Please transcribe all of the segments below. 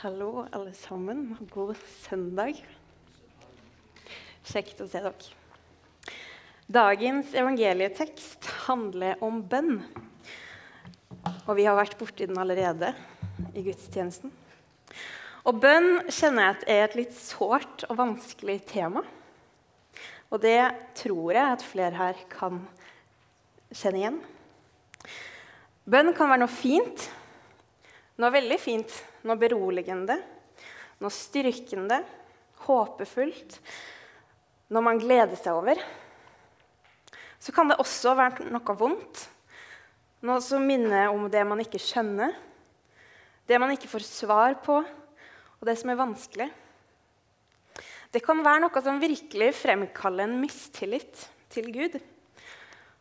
Hallo, alle sammen. God søndag. Kjekt å se dere. Dagens evangelietekst handler om bønn. Og vi har vært borti den allerede i gudstjenesten. Og bønn kjenner jeg at er et litt sårt og vanskelig tema. Og det tror jeg at flere her kan kjenne igjen. Bønn kan være noe fint, noe veldig fint, noe beroligende, noe styrkende, håpefullt, noe man gleder seg over. Så kan det også være noe vondt, noe som minner om det man ikke skjønner, det man ikke får svar på, og det som er vanskelig. Det kan være noe som virkelig fremkaller en mistillit til Gud.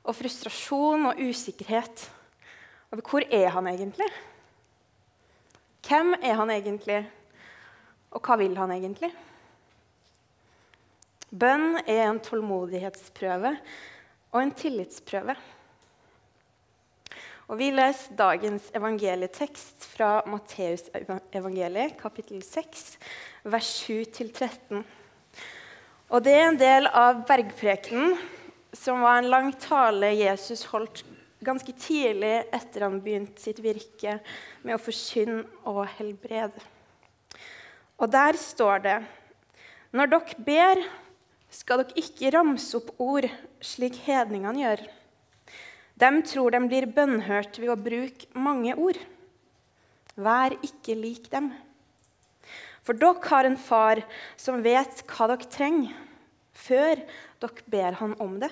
Og frustrasjon og usikkerhet over hvor er han egentlig Hvem er han egentlig, og hva vil han egentlig? Bønn er en tålmodighetsprøve og en tillitsprøve. Og Vi leser dagens evangelietekst fra Matteusevangeliet, kapittel 6, vers 7-13. Og Det er en del av bergprekenen, som var en lang tale Jesus holdt ganske tidlig etter han begynte sitt virke med å forkynne og helbrede. Og der står det Når dere ber, skal dere ikke ramse opp ord slik hedningene gjør. De tror de blir bønnhørt ved å bruke mange ord. Vær ikke lik dem. For dere har en far som vet hva dere trenger, før dere ber han om det.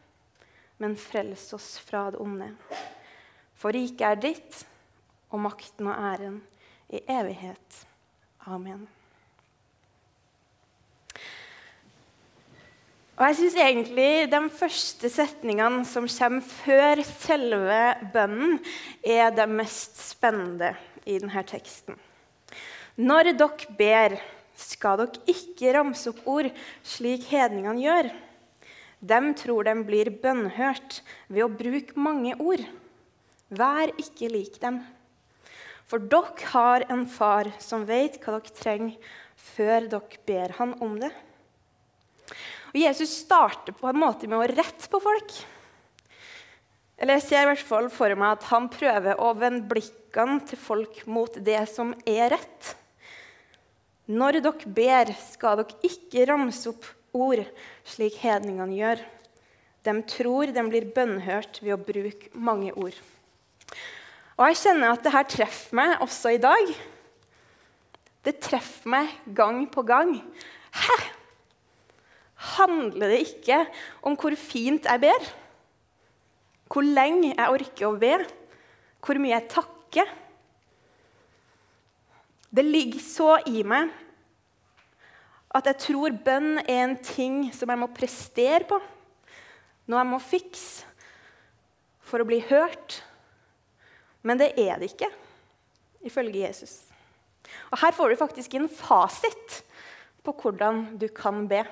men frels oss fra det onde. For riket er ditt, og makten og æren i evighet. Amen. Og jeg syns egentlig de første setningene som kommer før selve bønnen, er det mest spennende i denne teksten. Når dere ber, skal dere ikke ramse opp ord slik hedningene gjør. De tror de blir bønnhørt ved å bruke mange ord. Vær ikke lik dem. For dere har en far som vet hva dere trenger, før dere ber han om det. Og Jesus starter på en måte med å rette på folk. Eller Jeg ser i hvert fall for meg at han prøver å vende blikkene til folk mot det som er rett. Når dere ber, skal dere ikke ramse opp ord, slik hedningene gjør. De tror de blir bønnhørt ved å bruke mange ord. Og Jeg kjenner at dette treffer meg også i dag. Det treffer meg gang på gang. Hæ? Handler det ikke om hvor fint jeg ber? Hvor lenge jeg orker å be? Hvor mye jeg takker? Det ligger så i meg at jeg tror bønn er en ting som jeg må prestere på, noe jeg må fikse for å bli hørt. Men det er det ikke, ifølge Jesus. Og Her får du faktisk en fasit på hvordan du kan be.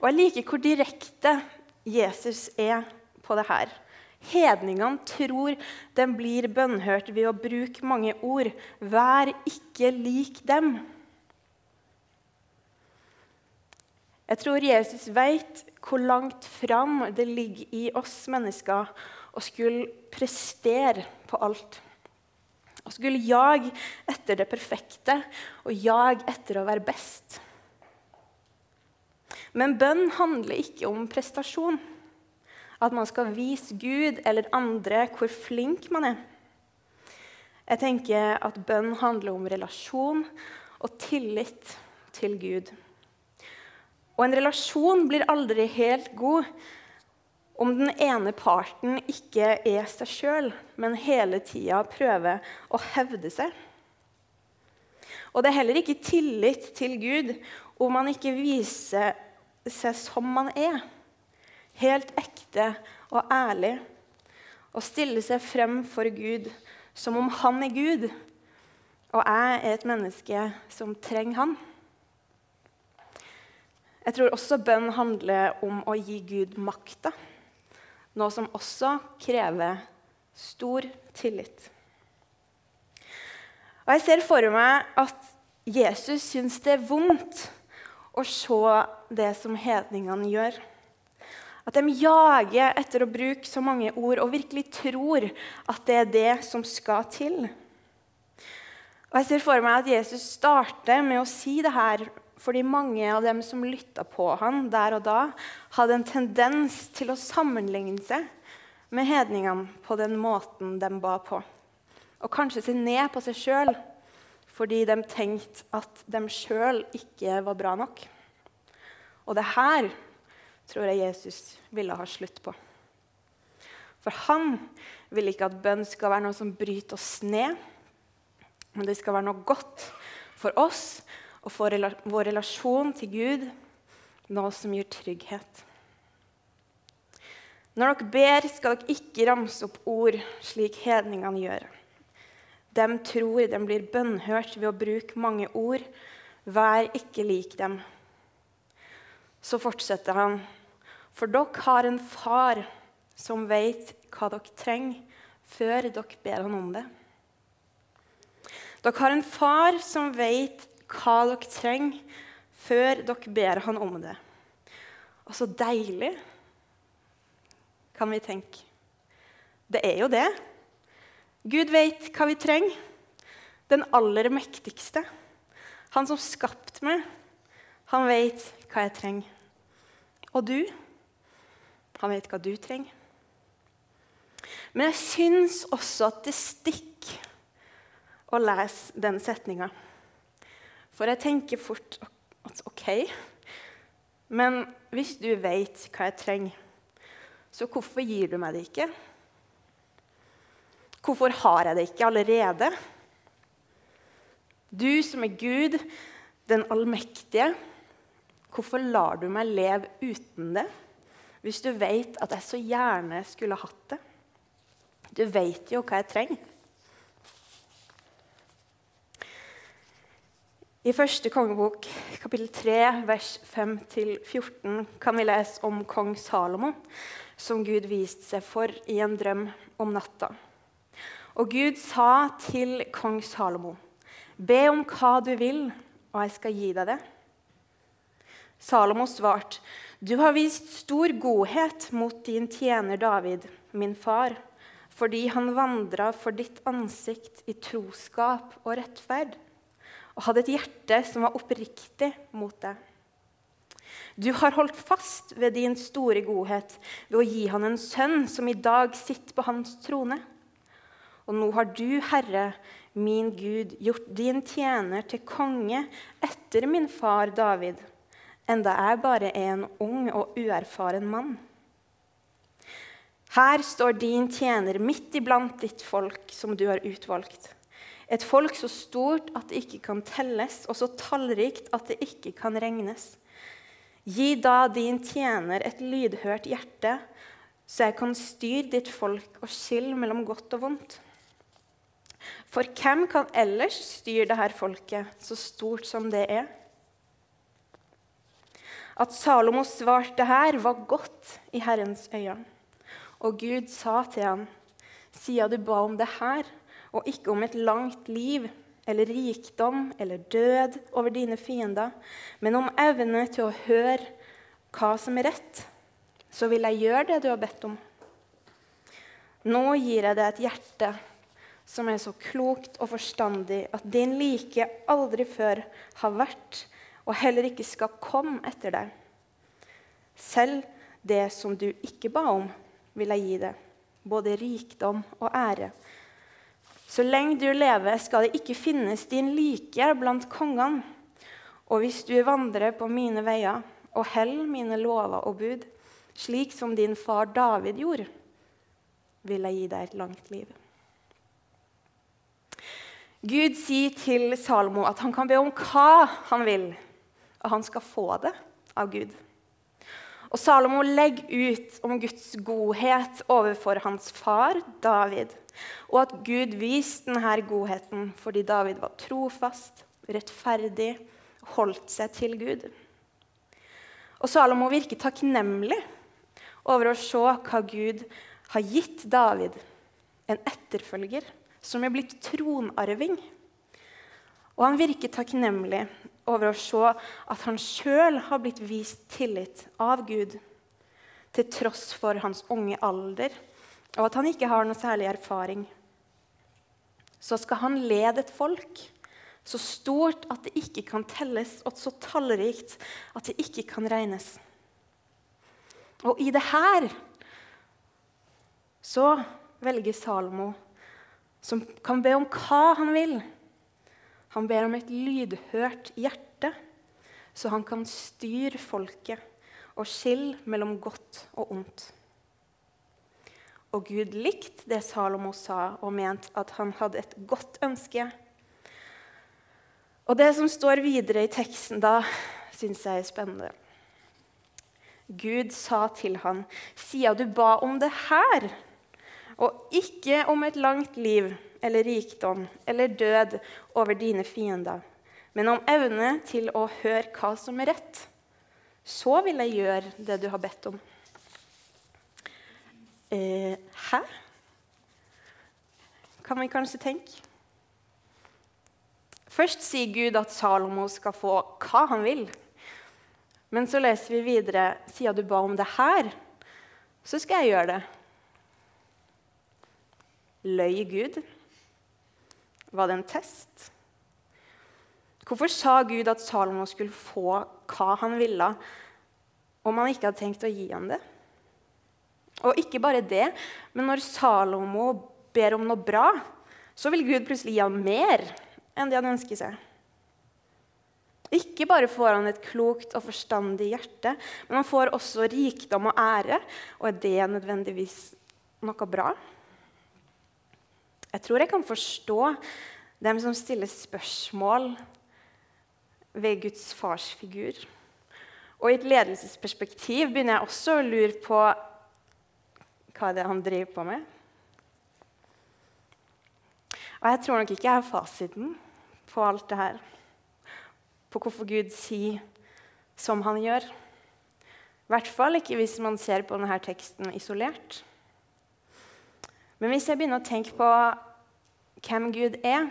Og jeg liker hvor direkte Jesus er på det her. Hedningene tror de blir bønnhørt ved å bruke mange ord. Vær ikke lik dem. Jeg tror Jesus vet hvor langt fram det ligger i oss mennesker å skulle prestere på alt. Å skulle jage etter det perfekte og jage etter å være best. Men bønn handler ikke om prestasjon. At man skal vise Gud eller andre hvor flink man er. Jeg tenker at bønn handler om relasjon og tillit til Gud. Og en relasjon blir aldri helt god om den ene parten ikke er seg sjøl, men hele tida prøver å hevde seg. Og det er heller ikke tillit til Gud om man ikke viser seg som man er. Helt ekte og ærlig. Og stiller seg frem for Gud som om han er Gud, og jeg er et menneske som trenger han. Jeg tror også bønn handler om å gi Gud makta, noe som også krever stor tillit. Og Jeg ser for meg at Jesus syns det er vondt å se det som hedningene gjør. At de jager etter å bruke så mange ord og virkelig tror at det er det som skal til. Og Jeg ser for meg at Jesus starter med å si det her fordi mange av dem som lytta på han der og da, hadde en tendens til å sammenligne seg med hedningene på den måten de ba på. Og kanskje se ned på seg sjøl fordi de tenkte at de sjøl ikke var bra nok. Og det her tror jeg Jesus ville ha slutt på. For han vil ikke at bønn skal være noe som bryter oss ned, men det skal være noe godt for oss og for vår relasjon til Gud, noe som gir trygghet. Når dere ber, skal dere ikke ramse opp ord slik hedningene gjør. De tror de blir bønnhørt ved å bruke mange ord. Vær ikke lik dem. Så fortsetter han. For dere har en far som vet hva dere trenger, før dere ber han om det. Dere har en far som vet hva dere trenger, før dere ber han om det. Og så deilig, kan vi tenke. Det er jo det. Gud vet hva vi trenger. Den aller mektigste. Han som skapte meg. Han vet hva jeg trenger. Og du? Han vet hva du trenger. Men jeg syns også at det stikker å lese den setninga. For jeg tenker fort at OK, men hvis du vet hva jeg trenger, så hvorfor gir du meg det ikke? Hvorfor har jeg det ikke allerede? Du som er Gud, den allmektige, hvorfor lar du meg leve uten det? hvis du vet at jeg så gjerne skulle hatt det? Du vet jo hva jeg trenger. I første kongebok, kapittel 3, vers 5-14, kan vi lese om kong Salomo, som Gud viste seg for i en drøm om natta. Og Gud sa til kong Salomo, be om hva du vil, og jeg skal gi deg det. Salomo svarte, du har vist stor godhet mot din tjener David, min far, fordi han vandra for ditt ansikt i troskap og rettferd, og hadde et hjerte som var oppriktig mot deg. Du har holdt fast ved din store godhet ved å gi han en sønn som i dag sitter på hans trone. Og nå har du, Herre, min Gud, gjort din tjener til konge etter min far David enda jeg bare er en ung og uerfaren mann. Her står din tjener midt iblant ditt folk som du har utvalgt. Et folk så stort at det ikke kan telles, og så tallrikt at det ikke kan regnes. Gi da din tjener et lydhørt hjerte, så jeg kan styre ditt folk og skille mellom godt og vondt. For hvem kan ellers styre dette folket, så stort som det er? At Salomo svarte her, var godt i Herrens øyne. Og Gud sa til ham, siden du ba om det her, og ikke om et langt liv eller rikdom eller død over dine fiender, men om evne til å høre hva som er rett, så vil jeg gjøre det du har bedt om. Nå gir jeg deg et hjerte som er så klokt og forstandig at din like aldri før har vært og heller ikke skal komme etter deg. Selv det som du ikke ba om, vil jeg gi deg, både rikdom og ære. Så lenge du lever, skal det ikke finnes din like blant kongene. Og hvis du vandrer på mine veier og holder mine lover og bud, slik som din far David gjorde, vil jeg gi deg et langt liv. Gud sier til Salomo at han kan be om hva han vil, og han skal få det av Gud. Og Salomo legger ut om Guds godhet overfor hans far David, og at Gud viste denne godheten fordi David var trofast, rettferdig, holdt seg til Gud. Og Salomo virker takknemlig over å se hva Gud har gitt David, en etterfølger som er blitt tronarving. Og han virker takknemlig over å se at han sjøl har blitt vist tillit av Gud, til tross for hans unge alder, og at han ikke har noe særlig erfaring. Så skal han lede et folk så stort at det ikke kan telles, og så tallrikt at det ikke kan regnes. Og i det her så velger Salomo, som kan be om hva han vil, han ber om et lydhørt hjerte, så han kan styre folket og skille mellom godt og ondt. Og Gud likte det Salomo sa, og mente at han hadde et godt ønske. Og det som står videre i teksten da, syns jeg er spennende. Gud sa til han, siden du ba om det her, og ikke om et langt liv eller rikdom eller død over dine fiender, men om evne til å høre hva som er rett. Så vil jeg gjøre det du har bedt om. Eh, hæ? Kan vi kanskje tenke. Først sier Gud at Salomo skal få hva han vil. Men så leser vi videre siden du ba om det her, så skal jeg gjøre det. Løy Gud? Var det en test? Hvorfor sa Gud at Salomo skulle få hva han ville, om han ikke hadde tenkt å gi ham det? Og ikke bare det, men når Salomo ber om noe bra, så vil Gud plutselig gi ham mer enn det han ønsker seg. Ikke bare får han et klokt og forstandig hjerte, men han får også rikdom og ære. Og er det nødvendigvis noe bra? Jeg tror jeg kan forstå dem som stiller spørsmål ved Guds farsfigur. Og i et ledelsesperspektiv begynner jeg også å lure på hva det er han driver på med. Og jeg tror nok ikke jeg har fasiten på alt det her. På hvorfor Gud sier som han gjør. I hvert fall ikke hvis man ser på denne teksten isolert. Men hvis jeg begynner å tenke på hvem Gud er,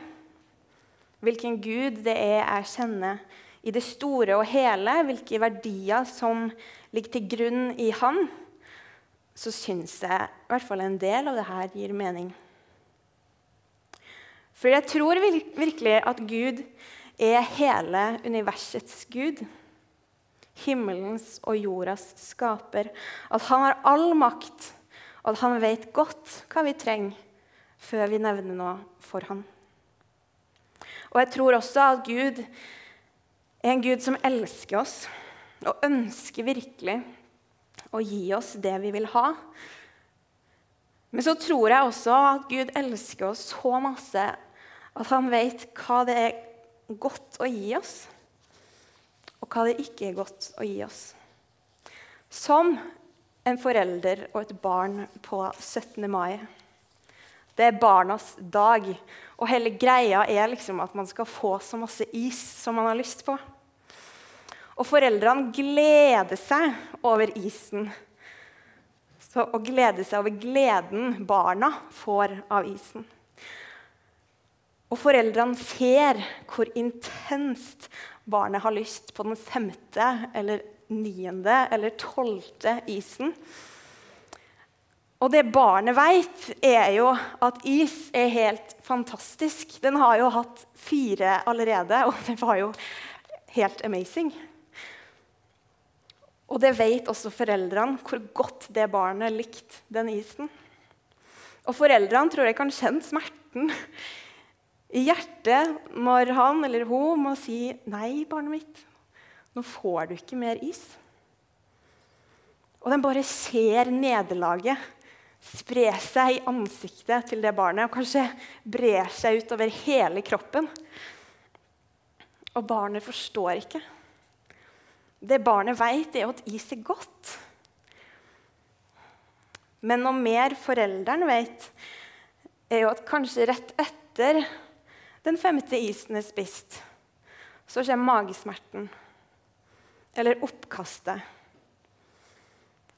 hvilken Gud det er jeg kjenner i det store og hele, hvilke verdier som ligger til grunn i Han, så syns jeg i hvert fall en del av det her gir mening. For jeg tror virkelig at Gud er hele universets Gud. Himmelens og jordas skaper. At han har all makt og at han vet godt hva vi trenger, før vi nevner noe for ham. Og jeg tror også at Gud er en Gud som elsker oss og ønsker virkelig å gi oss det vi vil ha. Men så tror jeg også at Gud elsker oss så masse at han vet hva det er godt å gi oss, og hva det ikke er godt å gi oss. Som en forelder og et barn på 17. mai. Det er barnas dag, og hele greia er liksom at man skal få så masse is som man har lyst på. Og foreldrene gleder seg over isen så, og gleder seg over gleden barna får av isen. Og foreldrene ser hvor intenst barnet har lyst på den femte eller niende eller tolvte isen. Og det barnet vet, er jo at is er helt fantastisk. Den har jo hatt fire allerede, og det var jo helt amazing. Og det vet også foreldrene, hvor godt det barnet likte den isen. Og foreldrene tror jeg kan kjenne smerten i hjertet når han eller hun må si 'Nei, barnet mitt, nå får du ikke mer is. Og den bare ser nederlaget spre seg i ansiktet til det barnet og kanskje brer seg utover hele kroppen. Og barnet forstår ikke. Det barnet veit, er at is er godt. Men noe mer foreldrene vet, er jo at kanskje rett etter den femte isen er spist, så kommer magesmerten eller oppkastet.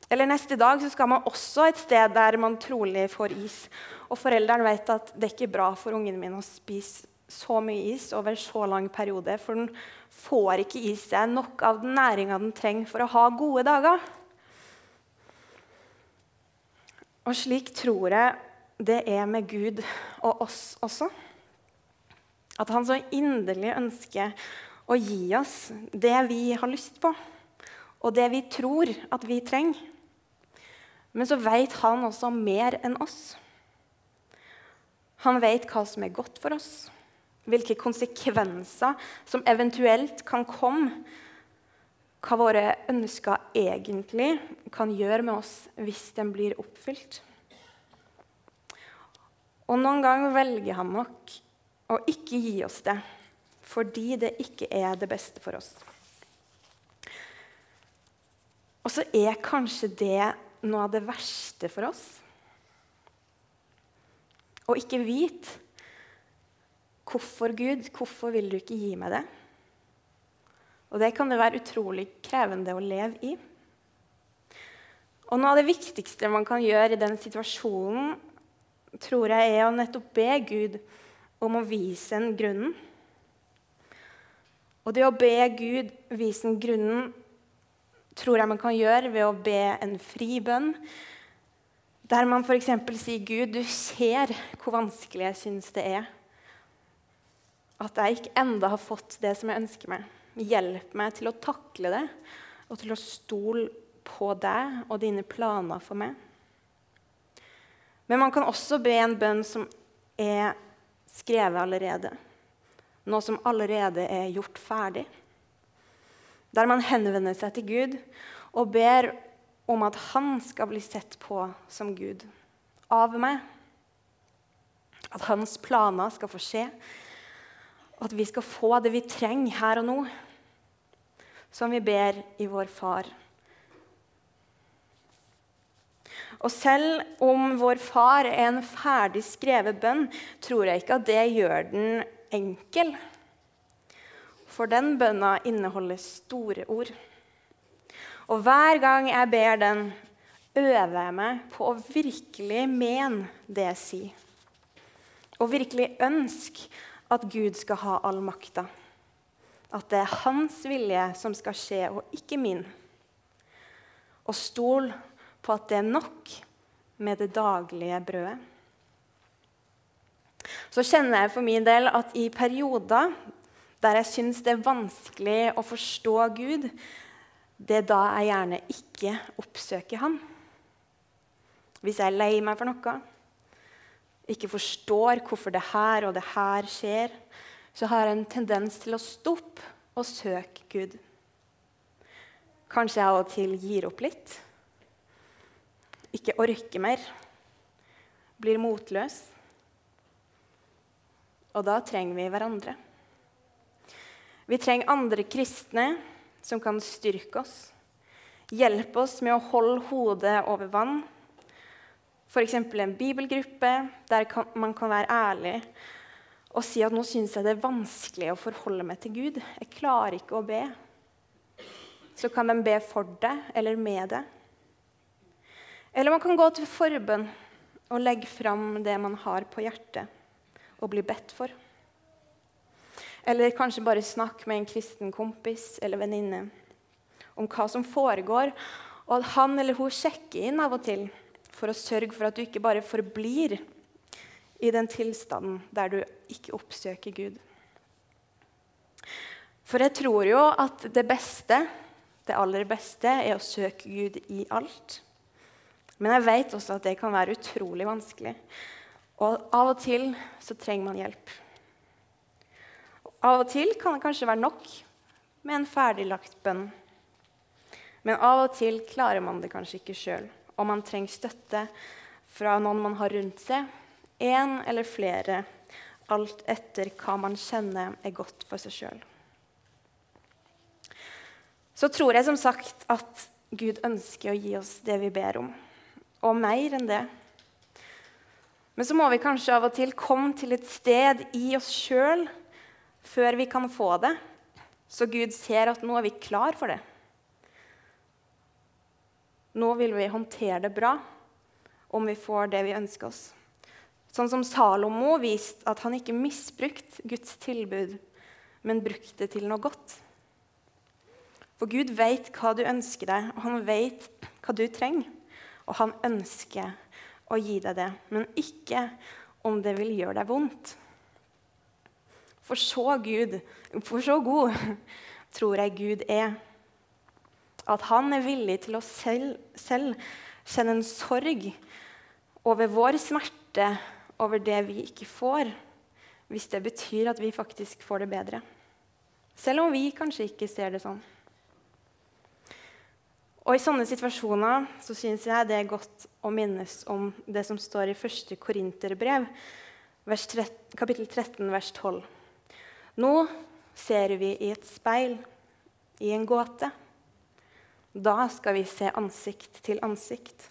Eller neste dag så skal man også et sted der man trolig får is. Og foreldrene vet at det er ikke bra for ungen min å spise så mye is over så lang periode, for den får ikke i seg nok av den næringa den trenger for å ha gode dager. Og slik tror jeg det er med Gud og oss også. At han så inderlig ønsker å gi oss det vi har lyst på, og det vi tror at vi trenger. Men så vet han også mer enn oss. Han vet hva som er godt for oss, hvilke konsekvenser som eventuelt kan komme, hva våre ønsker egentlig kan gjøre med oss hvis den blir oppfylt. Og noen ganger velger han nok å ikke gi oss det fordi det ikke er det beste for oss. Og så er kanskje det noe av det verste for oss. Å ikke vite hvorfor Gud, hvorfor vil du ikke gi meg det? Og det kan det være utrolig krevende å leve i. Og noe av det viktigste man kan gjøre i den situasjonen, tror jeg er å nettopp be Gud om å vise en grunnen. Og det å be Gud vise en grunnen tror jeg man kan gjøre ved å be en fri bønn. Der man f.eks. sier, 'Gud, du ser hvor vanskelig jeg syns det er.' At jeg ikke enda har fått det som jeg ønsker meg. Hjelp meg til å takle det og til å stole på deg og dine planer for meg. Men man kan også be en bønn som er skrevet allerede. Noe som allerede er gjort ferdig. Der man henvender seg til Gud og ber om at han skal bli sett på som Gud av meg. At hans planer skal få skje. At vi skal få det vi trenger her og nå, som vi ber i vår Far. Og selv om vår far er en ferdig skrevet bønn, tror jeg ikke at det gjør den enkel. For den bønna inneholder store ord. Og hver gang jeg ber den, øver jeg meg på å virkelig mene det jeg sier. Og virkelig ønske at Gud skal ha all makta. At det er hans vilje som skal skje, og ikke min. Og stol på at det er nok med det daglige brødet. Så kjenner jeg for min del at i perioder der jeg syns det er vanskelig å forstå Gud, det er da jeg gjerne ikke oppsøker Han. Hvis jeg er lei meg for noe, ikke forstår hvorfor det her og det her skjer, så har jeg en tendens til å stoppe og søke Gud. Kanskje jeg av og til gir opp litt ikke orker mer, blir motløs. Og da trenger vi hverandre. Vi trenger andre kristne som kan styrke oss, hjelpe oss med å holde hodet over vann. F.eks. en bibelgruppe der man kan være ærlig og si at nå syns jeg det er vanskelig å forholde meg til Gud. Jeg klarer ikke å be. Så kan de be for deg eller med deg. Eller man kan gå til forbønn og legge fram det man har på hjertet, og bli bedt for. Eller kanskje bare snakke med en kristen kompis eller venninne om hva som foregår, og at han eller hun sjekker inn av og til for å sørge for at du ikke bare forblir i den tilstanden der du ikke oppsøker Gud. For jeg tror jo at det beste, det aller beste, er å søke Gud i alt. Men jeg vet også at det kan være utrolig vanskelig. Og av og til så trenger man hjelp. Av og til kan det kanskje være nok med en ferdiglagt bønn. Men av og til klarer man det kanskje ikke sjøl, og man trenger støtte fra noen man har rundt seg, én eller flere, alt etter hva man kjenner er godt for seg sjøl. Så tror jeg som sagt at Gud ønsker å gi oss det vi ber om, og mer enn det. Men så må vi kanskje av og til komme til et sted i oss sjøl før vi kan få det, så Gud ser at nå er vi klar for det. Nå vil vi håndtere det bra om vi får det vi ønsker oss. Sånn som Salomo viste at han ikke misbrukte Guds tilbud, men brukte det til noe godt. For Gud vet hva du ønsker deg, og han vet hva du trenger. Og han ønsker å gi deg det, men ikke om det vil gjøre deg vondt. For så, Gud, for så god tror jeg Gud er. At han er villig til å selv, selv kjenne en sorg over vår smerte over det vi ikke får, hvis det betyr at vi faktisk får det bedre. Selv om vi kanskje ikke ser det sånn. Og I sånne situasjoner så syns jeg det er godt å minnes om det som står i 1. Korinterbrev, kapittel 13, vers 12. Nå ser vi i et speil, i en gåte. Da skal vi se ansikt til ansikt.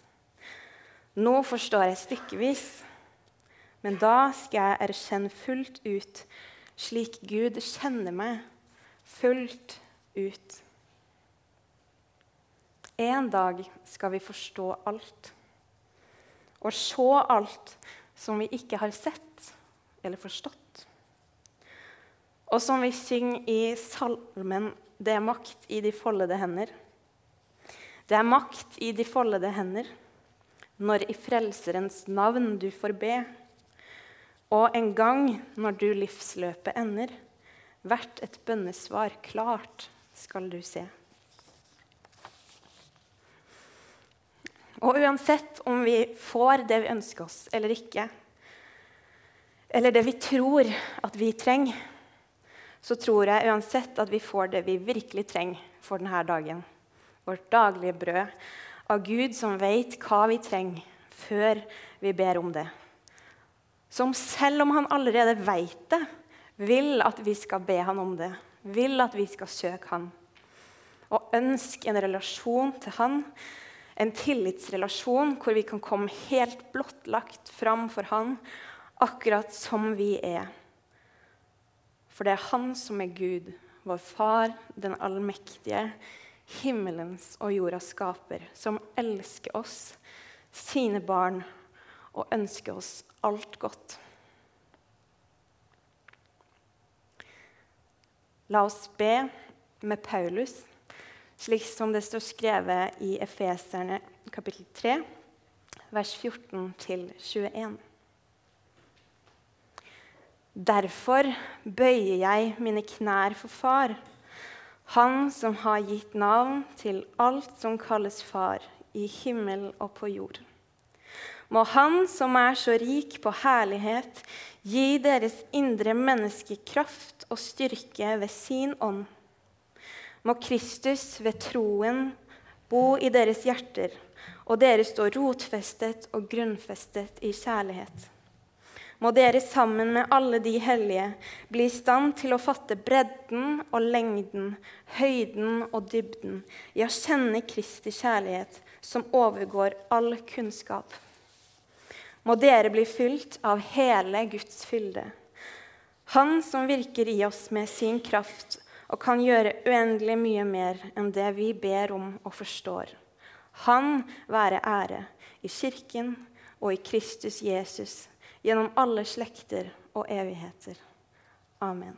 Nå forstår jeg stykkevis, men da skal jeg erkjenne fullt ut, slik Gud kjenner meg, fullt ut. En dag skal vi forstå alt og se alt som vi ikke har sett eller forstått. Og som vi synger i salmen 'Det er makt i de foldede hender'. Det er makt i de foldede hender når i Frelserens navn du får be. Og en gang når du livsløpet ender, hvert et bønnesvar klart skal du se. Og uansett om vi får det vi ønsker oss eller ikke, eller det vi tror at vi trenger, så tror jeg uansett at vi får det vi virkelig trenger for denne dagen vårt daglige brød, av Gud som vet hva vi trenger, før vi ber om det. Som selv om han allerede vet det, vil at vi skal be han om det, vil at vi skal søke han. Og ønske en relasjon til han, en tillitsrelasjon hvor vi kan komme helt blottlagt fram for han, akkurat som vi er. For det er han som er Gud, vår Far, den allmektige, himmelens og jordas skaper, som elsker oss, sine barn, og ønsker oss alt godt. La oss be med Paulus, slik som det står skrevet i Efeserne kapittel 3, vers 14-21. Derfor bøyer jeg mine knær for Far han som har gitt navn til alt som kalles far, i himmel og på jord. Må Han som er så rik på herlighet, gi deres indre menneske kraft og styrke ved sin ånd. Må Kristus ved troen bo i deres hjerter, og dere stå rotfestet og grunnfestet i kjærlighet må dere sammen med alle de hellige bli i stand til å fatte bredden og lengden, høyden og dybden, å kjenne Kristi kjærlighet, som overgår all kunnskap. Må dere bli fylt av hele Guds fylde. Han som virker i oss med sin kraft og kan gjøre uendelig mye mer enn det vi ber om og forstår. Han være ære i Kirken og i Kristus Jesus gjennom alle slekter og evigheter. Amen.